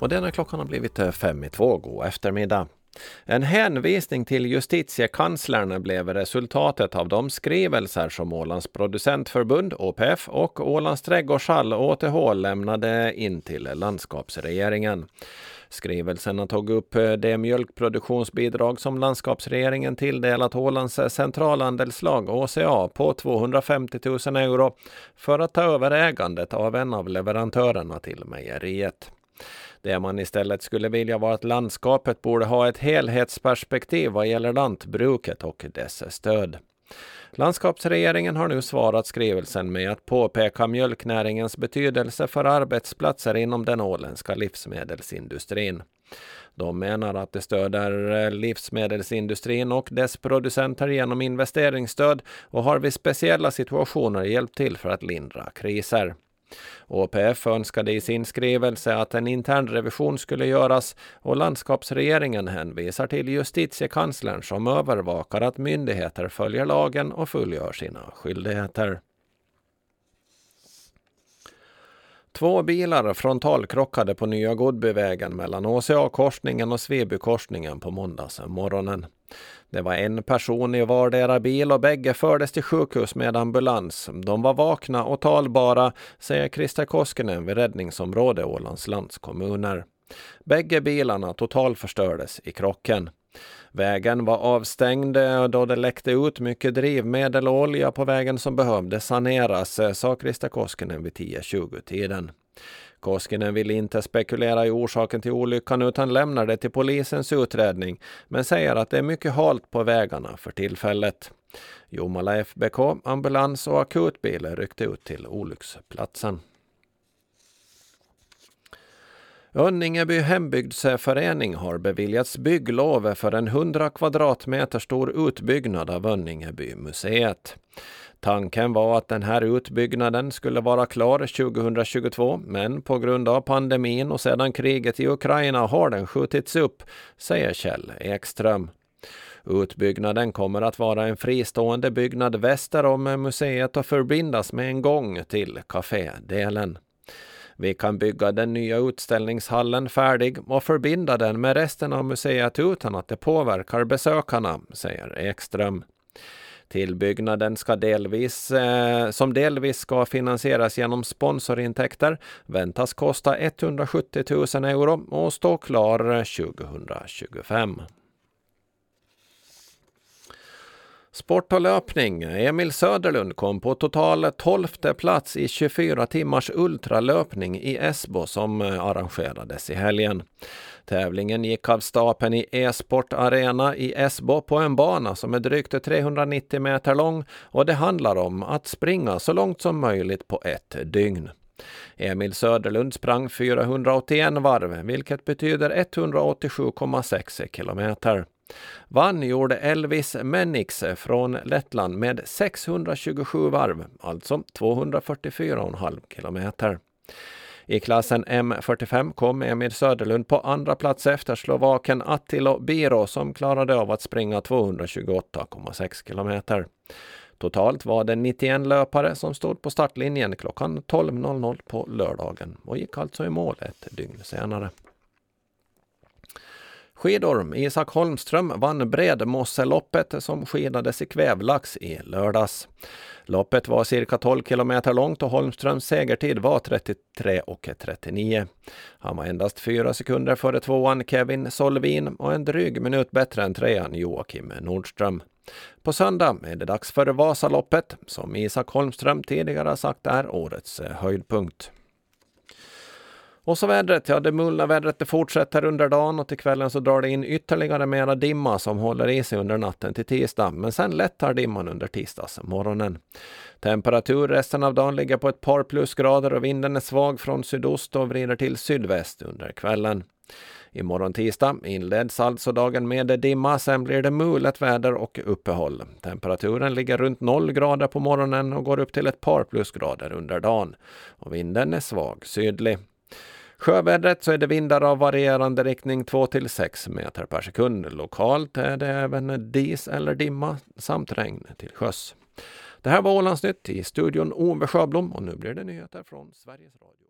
Och denna klockan har blivit eh, fem i två. God eftermiddag. En hänvisning till justitiekanslern blev resultatet av de skrivelser som Ålands producentförbund, OPF, och Ålands trädgårdshall, ÅTH, lämnade in till landskapsregeringen. Skrivelserna tog upp eh, det mjölkproduktionsbidrag som landskapsregeringen tilldelat Ålands eh, centralandelslag, ÅCA, på 250 000 euro för att ta över ägandet av en av leverantörerna till mejeriet. Det man istället skulle vilja var att landskapet borde ha ett helhetsperspektiv vad gäller lantbruket och dess stöd. Landskapsregeringen har nu svarat skrivelsen med att påpeka mjölknäringens betydelse för arbetsplatser inom den åländska livsmedelsindustrin. De menar att det stöder eh, livsmedelsindustrin och dess producenter genom investeringsstöd och har vid speciella situationer hjälpt till för att lindra kriser. ÅPF önskade i sin skrivelse att en intern revision skulle göras och landskapsregeringen hänvisar till justitiekanslern som övervakar att myndigheter följer lagen och fullgör sina skyldigheter. Två bilar frontalkrockade på Nya Godbyvägen mellan ÅCA-korsningen och Svebykorsningen på måndagsmorgonen. Det var en person i vardera bil och bägge fördes till sjukhus med ambulans. De var vakna och talbara, säger Christer Koskinen vid räddningsområde Ålands landskommuner. Bägge bilarna totalförstördes i krocken. Vägen var avstängd eh, då det läckte ut mycket drivmedel och olja på vägen som behövde saneras, eh, sa Krista Koskinen vid 10.20-tiden. Koskinen vill inte spekulera i orsaken till olyckan utan lämnar det till polisens utredning, men säger att det är mycket halt på vägarna för tillfället. Jomala FBK, ambulans och akutbil ryckte ut till olycksplatsen. Önningeby hembygdsförening har beviljats bygglov för en 100 kvadratmeter stor utbyggnad av Önningeby museet. Tanken var att den här utbyggnaden skulle vara klar 2022, men på grund av pandemin och sedan kriget i Ukraina har den skjutits upp, säger Kjell Ekström. Utbyggnaden kommer att vara en fristående byggnad väster om museet och förbindas med en gång till kafédelen. Vi kan bygga den nya utställningshallen färdig och förbinda den med resten av museet utan att det påverkar besökarna, säger Ekström. Tillbyggnaden ska delvis, eh, som delvis ska finansieras genom sponsorintäkter väntas kosta 170 000 euro och stå klar eh, 2025. Sport och löpning. Emil Söderlund kom på total 12 plats i 24 timmars ultralöpning i Esbo som eh, arrangerades i helgen. Tävlingen gick av stapeln i E-sport Arena i Esbo på en bana som är drygt 390 meter lång och det handlar om att springa så långt som möjligt på ett dygn. Emil Söderlund sprang 481 varv, vilket betyder 187,6 kilometer. Vann gjorde Elvis Mennix från Lettland med 627 varv, alltså 244,5 kilometer. I klassen M45 kom Emil Söderlund på andra plats efter slovaken Attilo Biro som klarade av att springa 228,6 kilometer. Totalt var det 91 löpare som stod på startlinjen klockan 12.00 på lördagen och gick alltså i mål ett dygn senare. Skidor. Isak Holmström vann Bredmosseloppet som skidades i kvävlax i lördags. Loppet var cirka 12 kilometer långt och Holmströms segertid var 33.39. Han var endast fyra sekunder före tvåan Kevin Solvin och en dryg minut bättre än trean Joakim Nordström. På söndag är det dags för Vasaloppet som Isak Holmström tidigare sagt är årets höjdpunkt. Och så vädret, ja det mulna vädret det fortsätter under dagen och till kvällen så drar det in ytterligare mera dimma som håller i sig under natten till tisdag. Men sen lättar dimman under tisdagsmorgonen. Temperatur resten av dagen ligger på ett par plusgrader och vinden är svag från sydost och vrider till sydväst under kvällen. Imorgon tisdag inleds alltså dagen med dimma, sen blir det mulet väder och uppehåll. Temperaturen ligger runt 0 grader på morgonen och går upp till ett par plusgrader under dagen. Och vinden är svag sydlig. Sjövädret så är det vindar av varierande riktning 2 till 6 meter per sekund. Lokalt är det även dis eller dimma samt regn till sjöss. Det här var Ålandsnytt i studion Ove Sjöblom och nu blir det nyheter från Sveriges Radio.